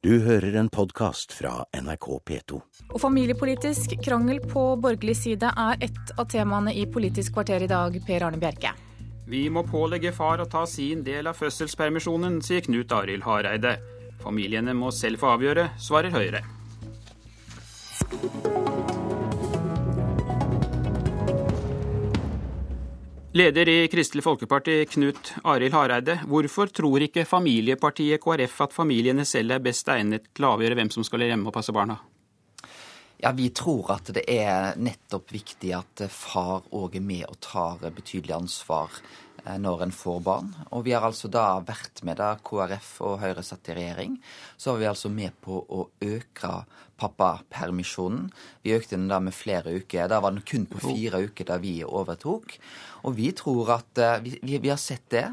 Du hører en podkast fra NRK P2. Og familiepolitisk krangel på borgerlig side er ett av temaene i Politisk kvarter i dag, Per Arne Bjerke. Vi må pålegge far å ta sin del av fødselspermisjonen, sier Knut Arild Hareide. Familiene må selv få avgjøre, svarer Høyre. Leder i Kristelig Folkeparti, Knut Arild Hareide. Hvorfor tror ikke familiepartiet KrF at familiene selv er best egnet til å avgjøre hvem som skal hjemme og passe barna? Ja, Vi tror at det er nettopp viktig at far òg er med og tar betydelig ansvar når en får barn. Og vi har altså da vært med da KrF og Høyre satt i regjering. Så var vi altså med på å øke pappapermisjonen. Vi økte den da med flere uker. Da var den kun på fire uker da vi overtok. Og vi tror at eh, vi, vi, vi har sett det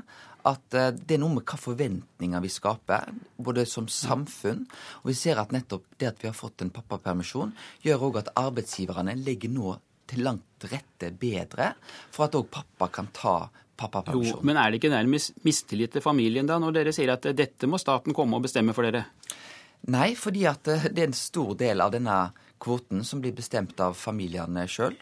at eh, det er noe med hva forventninger vi skaper, både som samfunn. Og vi ser at nettopp det at vi har fått en pappapermisjon, gjør òg at arbeidsgiverne legger nå til langt rette bedre for at òg pappa kan ta pappapermisjon. Jo, men er det ikke nærmest mistillit til familien da, når dere sier at dette må staten komme og bestemme for dere? Nei, fordi at eh, det er en stor del av denne kvoten som blir bestemt av familiene sjøl.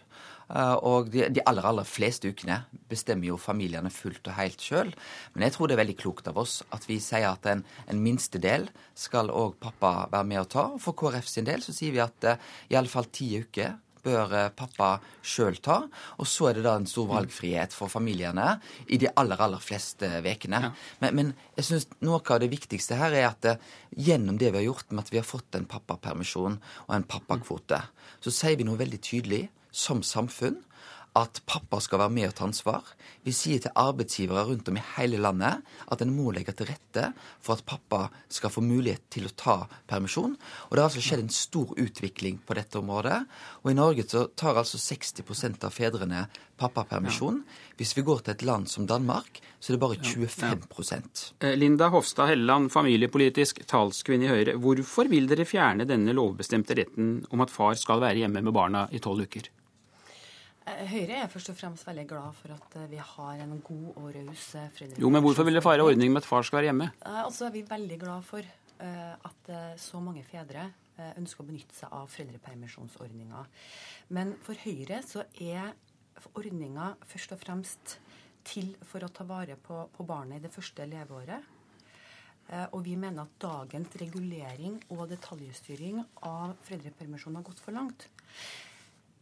Eh, og de, de, aller aller fleste ukene bestemmer jo familiene fullt og helt sjøl. Men jeg tror det er veldig klokt av oss at vi sier at en, en minstedel skal òg pappa være med å ta. For KrF sin del så sier vi at uh, i alle fall ti uker bør uh, pappa sjøl ta. Og så er det da en stor valgfrihet for familiene i de aller, aller fleste ukene. Ja. Men, men, jeg syns noe av det viktigste her er at uh, gjennom det vi har gjort med at vi har fått en pappapermisjon og en pappakvote, så sier vi noe veldig tydelig som samfunn at pappa skal være med og ta ansvar. Vi sier til arbeidsgivere rundt om i hele landet at en må legge til rette for at pappa skal få mulighet til å ta permisjon. Og det har altså skjedd en stor utvikling på dette området. Og i Norge så tar altså 60% av fedrene pappapermisjon. Hvis vi går til et land som Danmark, så er det bare 25 eh, Linda Hofstad Helleland, familiepolitisk talskvinne i Høyre. Hvorfor vil dere fjerne denne lovbestemte retten om at far skal være hjemme med barna i tolv uker? Eh, Høyre er først og fremst veldig glad for at eh, vi har en god og raus eh, foreldrepermisjon. Jo, men hvorfor vil det feire ordning med at far skal være hjemme? Altså er vi veldig glad for at så mange fedre ønsker å benytte seg av foreldrepermisjonsordninga. Men for Høyre så er ordninga først og fremst til for å ta vare på, på barnet i det første leveåret. Og vi mener at dagens regulering og detaljstyring av foreldrepermisjon har gått for langt.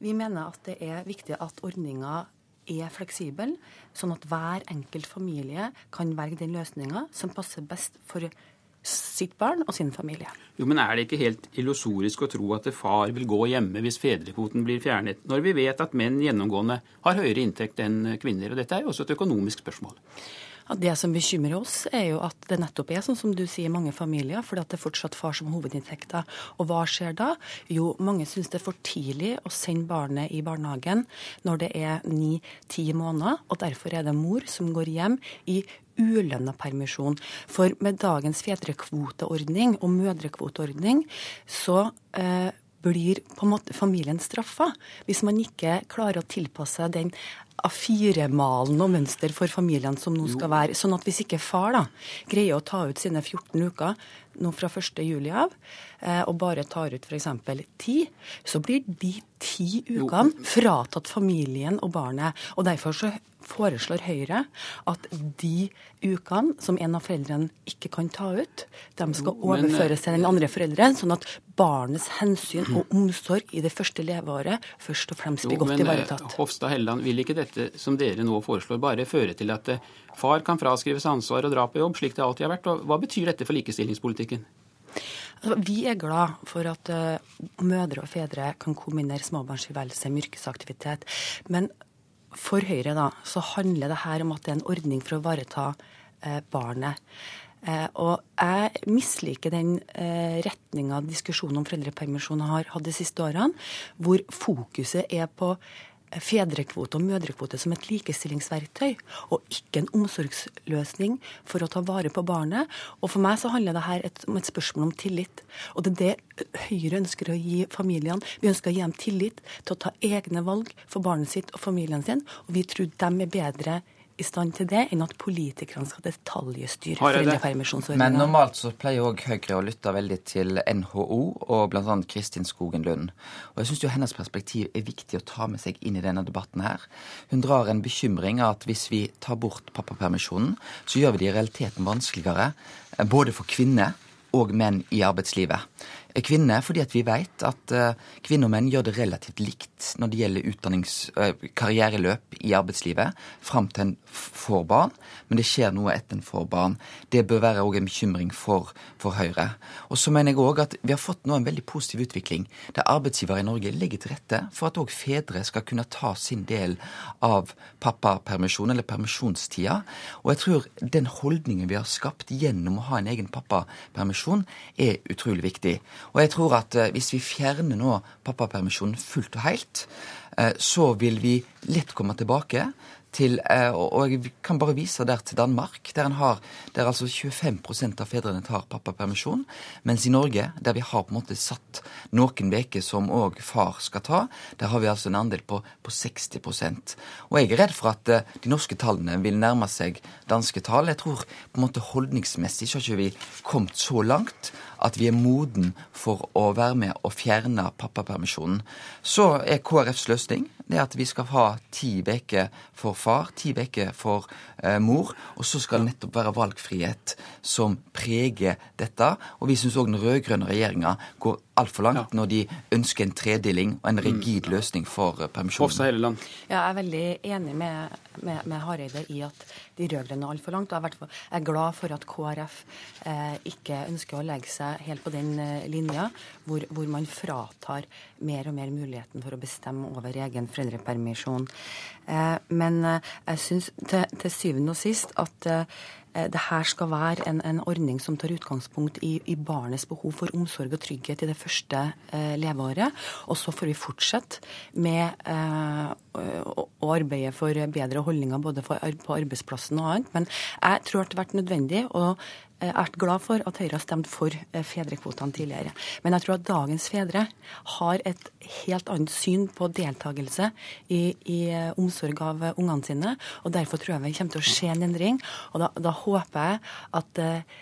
Vi mener at det er viktig at ordninga er fleksibel, sånn at hver enkelt familie kan velge den løsninga som passer best for sitt barn og sin familie. Jo, Men er det ikke helt illusorisk å tro at far vil gå hjemme hvis fedrekvoten blir fjernet, når vi vet at menn gjennomgående har høyere inntekt enn kvinner? Og dette er jo også et økonomisk spørsmål. Ja, det som bekymrer oss, er jo at det nettopp er sånn som du sier, mange familier, fordi at det er fortsatt far som hovedinntekter. Og hva skjer da? Jo, mange syns det er for tidlig å sende barnet i barnehagen når det er ni-ti måneder, og derfor er det mor som går hjem i ulønna permisjon. For med dagens fedrekvoteordning og mødrekvoteordning så eh, blir på en måte familien straffa hvis man ikke klarer å tilpasse den A4-malen og mønster for familiene som nå skal være. Sånn at hvis ikke far da greier å ta ut sine 14 uker nå fra 1. juli av, eh, og bare tar ut f.eks. 10, så blir de ti ukene fratatt familien og barnet. Og derfor så foreslår Høyre at de ukene som en av foreldrene ikke kan ta ut, de skal eh, overføres til den andre forelderen, sånn at barnets hensyn og omsorg i det første leveåret først og fremst blir godt eh, ivaretatt. Hofstad Helleland, vil ikke dette som dere nå foreslår, bare føre til at far kan fraskrives ansvar og dra på jobb, slik det alltid har vært? Og hva betyr dette for likestillingspolitikken? Altså, vi er glad for at uh, mødre og fedre kan kombinere småbarnstilværelse med yrkesaktivitet. Men for Høyre da, så handler det her om at det er en ordning for å ivareta uh, barnet. Eh, og jeg misliker den eh, retninga diskusjonen om foreldrepermisjon har hatt de siste årene, hvor fokuset er på fedrekvote og mødrekvote som et likestillingsverktøy, og ikke en omsorgsløsning for å ta vare på barnet. Og For meg så handler det her om et spørsmål om tillit. Og det er det Høyre ønsker å gi familiene. Vi ønsker å gi dem tillit til å ta egne valg for barnet sitt og familien sin, og vi tror de er bedre i stand til det enn at politikerne skal detaljstyre foreldrepermisjonsordninga. Men normalt så pleier òg Høyre å lytte veldig til NHO og bl.a. Kristin Skogen Lund. Og jeg syns jo hennes perspektiv er viktig å ta med seg inn i denne debatten her. Hun drar en bekymring av at hvis vi tar bort pappapermisjonen, så gjør vi det i realiteten vanskeligere både for kvinner og menn i arbeidslivet. Kvinner fordi vi vet at eh, kvinner og menn gjør det relativt likt når det gjelder eh, karriereløp i arbeidslivet fram til en får barn, men det skjer noe etter en får barn. Det bør være en bekymring for, for Høyre. Og så mener jeg òg at vi har fått nå en veldig positiv utvikling, der arbeidsgivere i Norge legger til rette for at òg fedre skal kunne ta sin del av pappapermisjon, eller permisjonstida. Og jeg tror den holdningen vi har skapt gjennom å ha en egen pappapermisjon, er utrolig viktig. Og jeg tror at eh, hvis vi fjerner nå pappapermisjonen fullt og helt, eh, så vil vi lett komme tilbake til, eh, og jeg kan bare vise der til Danmark, der, har, der altså 25% av fedrene tar pappapermisjon. Mens i Norge, der vi har på en måte satt noen uker som òg far skal ta, der har vi altså en andel på, på 60% Og jeg er redd for at eh, de norske tallene vil nærme seg danske tall. Jeg tror på en måte holdningsmessig så har ikke vi kommet så langt at vi er moden for å være med og fjerne pappapermisjonen. Så er KrFs løsning det at vi skal ha ti uker for far, ti uker for eh, mor, og så skal det nettopp være valgfrihet som preger dette. Og vi syns òg den rød-grønne regjeringa går altfor langt når de ønsker en tredeling og en rigid løsning for eh, permisjonen. Ja, jeg er veldig enig med, med, med Hareide i at de rød-grønne er altfor langt. Og er jeg er glad for at KrF eh, ikke ønsker å legge seg helt på den eh, linja hvor, hvor man fratar mer og mer muligheten for å bestemme over egen foreldrepermisjon. Eh, men eh, jeg syns til, til syvende og sist at eh, det her skal være en, en ordning som tar utgangspunkt i, i barnets behov for omsorg og trygghet i det første eh, leveåret. Og så får vi fortsette med eh, å, å arbeide for bedre holdninger både for, på arbeidsplassen og annet. Men jeg tror at det har vært nødvendig. og har vært glad for at Høyre har stemt for eh, fedrekvotene tidligere. Men jeg tror at dagens fedre har et helt annet syn på deltakelse i, i eh, omsorg av eh, ungene sine. og Derfor tror jeg vi kommer til å se en endring. og Da, da håper jeg at eh, eh,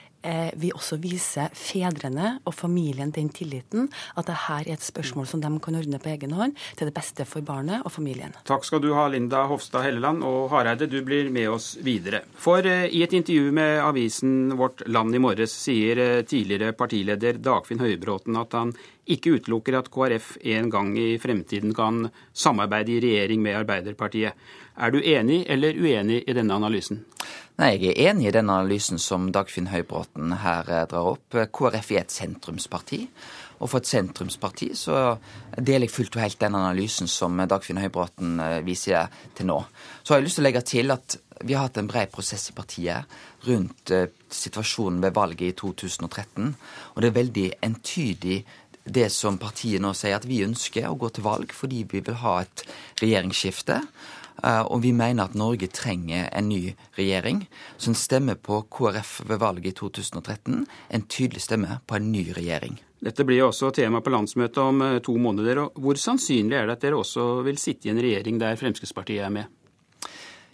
vi også viser fedrene og familien den tilliten at dette er et spørsmål som de kan ordne på egen hånd, til det beste for barnet og familien. Takk skal du ha, Linda Hofstad Helleland. Og Hareide, du blir med oss videre. For eh, i et intervju med avisen Vårt Land i morges sier eh, tidligere partileder Dagfinn Høybråten at han ikke utelukker at KrF en gang i fremtiden kan samarbeide i regjering med Arbeiderpartiet. Er du enig eller uenig i denne analysen? Nei, jeg er enig i den analysen som Dagfinn Høybråten her eh, drar opp. KrF er et sentrumsparti. Og for et sentrumsparti så deler jeg fullt og helt den analysen som Dagfinn Høybråten eh, viser til nå. Så har jeg lyst til å legge til at vi har hatt en bred prosess i partiet rundt eh, situasjonen ved valget i 2013. Og det er veldig entydig det som partiet nå sier, at vi ønsker å gå til valg fordi vi vil ha et regjeringsskifte. Eh, Og vi mener at Norge trenger en ny regjering. Så en stemme på KrF ved valget i 2013, en tydelig stemme på en ny regjering. Dette blir jo også tema på landsmøtet om eh, to måneder. og Hvor sannsynlig er det at dere også vil sitte i en regjering der Fremskrittspartiet er med?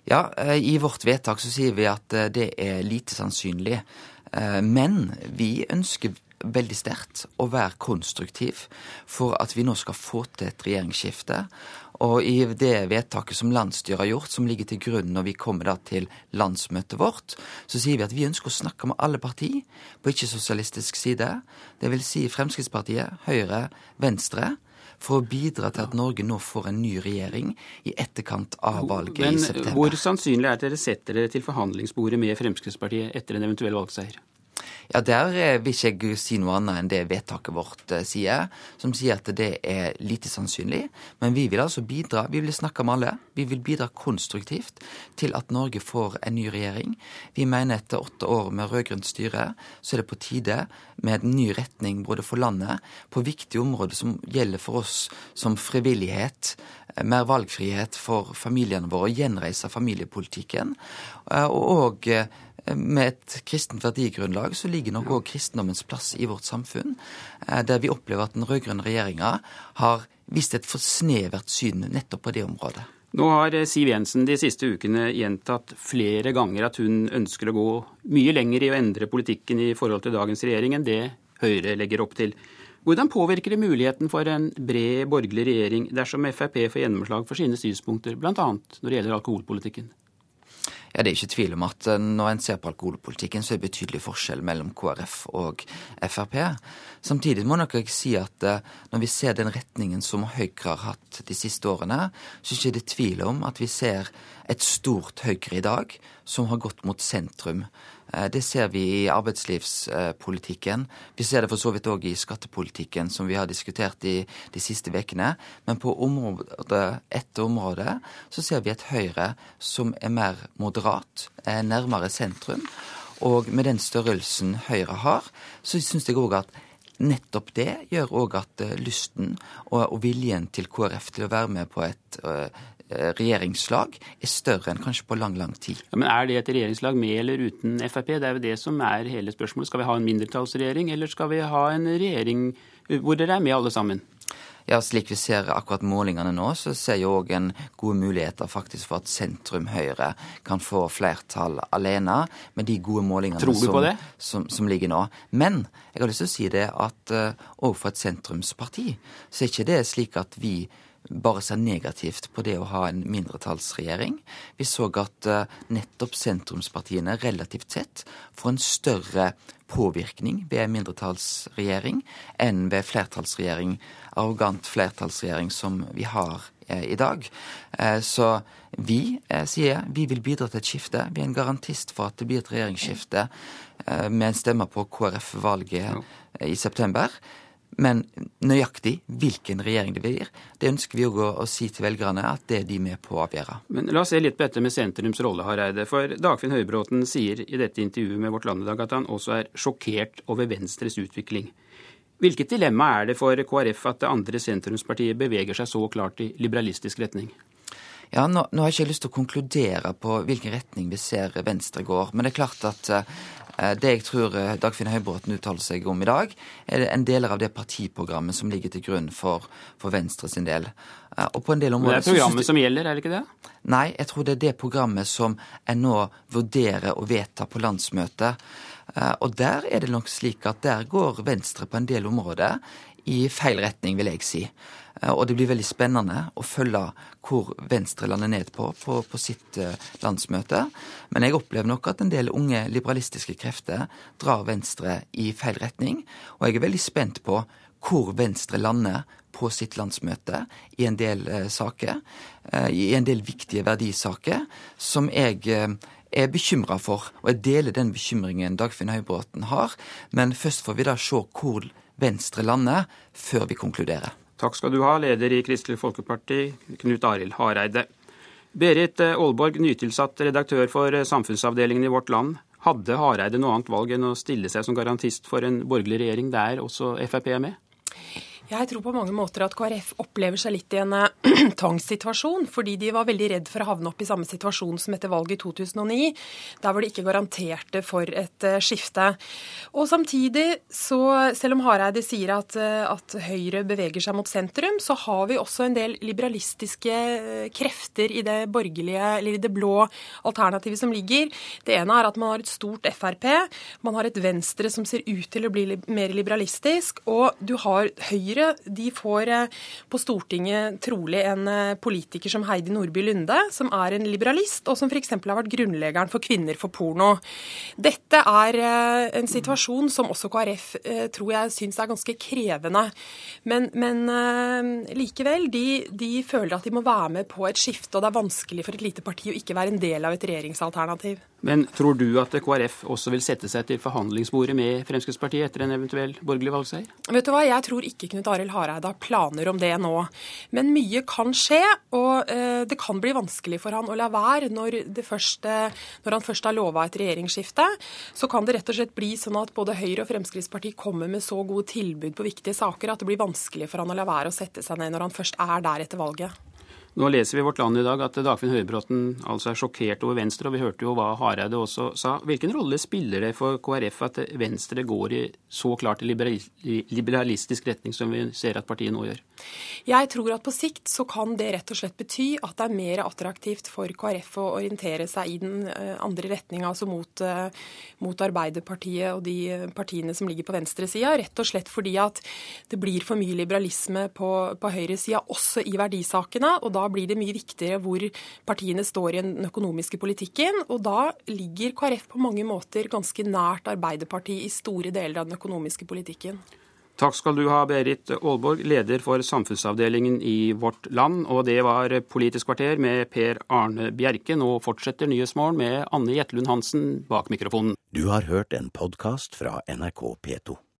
Ja, eh, i vårt vedtak så sier vi at det er lite sannsynlig. Men vi ønsker veldig sterkt å være konstruktiv for at vi nå skal få til et regjeringsskifte. Og i det vedtaket som landsstyret har gjort, som ligger til grunn når vi kommer til landsmøtet vårt, så sier vi at vi ønsker å snakke med alle partier på ikke-sosialistisk side. Det vil si Fremskrittspartiet, Høyre, Venstre. For å bidra til at Norge nå får en ny regjering i etterkant av valget Men i september. hvor sannsynlig er det at dere setter dere til forhandlingsbordet med Fremskrittspartiet etter en eventuell valgseier? Ja, Der eh, vil ikke jeg si noe annet enn det vedtaket vårt eh, sier, som sier at det er lite sannsynlig. Men vi vil altså bidra, vi vil snakke med alle. Vi vil bidra konstruktivt til at Norge får en ny regjering. Vi mener etter åtte år med rød-grønt styre, så er det på tide med en ny retning både for landet, på viktige områder som gjelder for oss som frivillighet, eh, mer valgfrihet for familiene våre, gjenreise familiepolitikken, og med et kristent verdigrunnlag så ligger nok òg kristendommens plass i vårt samfunn, eh, der vi opplever at den rød-grønne regjeringa har vist et for snevert syn nettopp på det området. Nå har Siv Jensen de siste ukene gjentatt flere ganger at hun ønsker å gå mye lenger i å endre politikken i forhold til dagens regjering enn det Høyre legger opp til. Hvordan påvirker det muligheten for en bred borgerlig regjering dersom Frp får gjennomslag for sine synspunkter, bl.a. når det gjelder alkoholpolitikken? Ja, Det er ikke tvil om at eh, når en ser på alkoholpolitikken, så er det betydelig forskjell mellom KrF og Frp. Samtidig må nok jeg si at eh, når vi ser den retningen som Høyre har hatt de siste årene, så er det ikke tvil om at vi ser et stort Høyre i dag som har gått mot sentrum. Eh, det ser vi i arbeidslivspolitikken. Vi ser det for så vidt òg i skattepolitikken, som vi har diskutert i de siste ukene. Men på område etter område så ser vi et Høyre som er mer moderat, er nærmere sentrum. Og med den størrelsen Høyre har, så syns jeg òg at nettopp det gjør òg at eh, lysten og, viljen til KrF til å være med på et uh, regjeringslag er større enn kanskje på lang, lang tid. Ja, men Er det et regjeringslag med eller uten Frp? Det er jo det som er hele spørsmålet. Skal vi ha en mindretallsregjering, eller skal vi ha en regjering hvor dere er med alle sammen? Ja, Slik vi ser akkurat målingene nå, så ser jeg òg en gode muligheter faktisk for at sentrum Høyre kan få flertall alene, med de gode målingene som, som, som, ligger nå. Men jeg har lyst til å si det at òg uh, for et sentrumsparti, så er ikke det slik at vi bare ser negativt på det å ha en mindretallsregjering. Vi så at uh, nettopp sentrumspartiene relativt sett får en større påvirkning ved en mindretallsregjering enn ved flertallsregjering, arrogant flertallsregjering som vi har uh, i dag. Uh, så vi sier vi vil bidra til et skifte. Vi er en garantist for at det blir et regjeringsskifte med en stemme på KrF-valget i september. Men nøyaktig hvilken regjering det blir, det ønsker vi å, si til velgerne at det er de med på å avgjøre. Men La oss se litt på dette med sentrums rolle, Hareide. For Dagfinn Høybråten sier i dette intervjuet med Vårt Land i dag at han også er sjokkert over Venstres utvikling. Hvilket dilemma er det for KrF at det andre sentrumspartiet beveger seg så klart i liberalistisk retning? Ja, nå, nå, har jeg ikke lyst til å konkludere på hvilken retning vi ser Venstre går. Men det er klart at Eh, det jeg tror eh, Dagfinn Høybråten uttaler seg om i dag, er en deler av det partiprogrammet som ligger til grunn for, for Venstre sin del. Eh, og på en del områder... Det er programmet som gjelder, er det ikke det? Nei, jeg tror det er det programmet som en nå vurderer å vedta på landsmøtet. Og der er det nok slik at der går Venstre på en del områder i feil retning, vil jeg si. Eh, og det blir veldig spennende å følge hvor Venstre lander ned på, på, på sitt eh, landsmøte. Men jeg opplever nok at en del unge liberalistiske krefter drar Venstre i feil retning. Og jeg er veldig spent på hvor Venstre lander på sitt landsmøte i en del eh, saker. I en del viktige verdisaker som jeg er bekymra for. Og jeg deler den bekymringen Dagfinn Høybråten har. Men først får vi da se hvor Venstre lander, før vi konkluderer. Takk skal du ha, leder i Kristelig Folkeparti, Knut Arild Hareide. Berit Aalborg, nytilsatt redaktør for samfunnsavdelingen i Vårt Land. Hadde Hareide noe annet valg enn å stille seg som garantist for en borgerlig regjering der også Frp er med? Jeg tror på mange måter at KrF opplever seg litt i en uh, tvangssituasjon, fordi de var veldig redd for å havne opp i samme situasjon som etter valget i 2009, der hvor de ikke garanterte for et uh, skifte. Og samtidig, så selv om Hareide sier at, uh, at, Høyre beveger seg mot sentrum, så har vi også en del liberalistiske krefter i det borgerlige, eller i det blå alternativet som ligger. Det ene er at man har et stort Frp, man har et Venstre som ser ut til å bli mer liberalistisk, og du har Høyre Høyre de får eh, på Stortinget trolig en eh, politiker som Heidi Nordby Lunde, som er en liberalist, og som f.eks. har vært grunnleggeren for Kvinner for porno. Dette er eh, en situasjon som også KrF tror jeg syns er ganske krevende. Men, men likevel, de, de, føler at de må være med på et skifte, og det er vanskelig for et lite parti å ikke være en del av et regjeringsalternativ. Men tror du at KrF også vil sette seg til forhandlingsbordet med Fremskrittspartiet etter en eventuell borgerlig valgseier? Vet du hva, Jeg tror ikke Knut Arild Hareide har planer om det nå. Men mye kan skje, og eh, det kan bli vanskelig for han å la være når, første, når han først har lova et regjeringsskifte. Så kan det rett og slett bli sånn at både Høyre og Fremskrittspartiet kommer med så gode tilbud på viktige saker at det blir vanskelig for han å la være å sette seg ned når han først er der etter valget. Nå leser vi i Vårt Land i dag at Dagfinn Høybråten altså er sjokkert over Venstre, og vi hørte jo hva Hareide også sa. Hvilken rolle spiller det for KrF at Venstre går i så klart liberalistisk retning som vi ser at partiet nå gjør? Jeg tror at på sikt så kan det rett og slett bety at det er mer attraktivt for KrF å orientere seg i den eh, andre retninga, altså mot, eh, mot, Arbeiderpartiet og de partiene som ligger på venstresida. Rett og slett fordi at det blir for mye liberalisme på, på høyresida, også i verdisakene. og da blir det mye viktigere hvor partiene står i den økonomiske politikken. Og da ligger KrF på mange måter ganske nært Arbeiderpartiet i store deler av den økonomiske politikken. Takk skal du ha, Berit Aalborg, leder for samfunnsavdelingen i Vårt Land. Og det var Politisk kvarter med Per Arne Bjerke. Nå fortsetter Nyhetsmorgen med Anne Jetlund Hansen bak mikrofonen. Du har hørt en podkast fra NRK P2.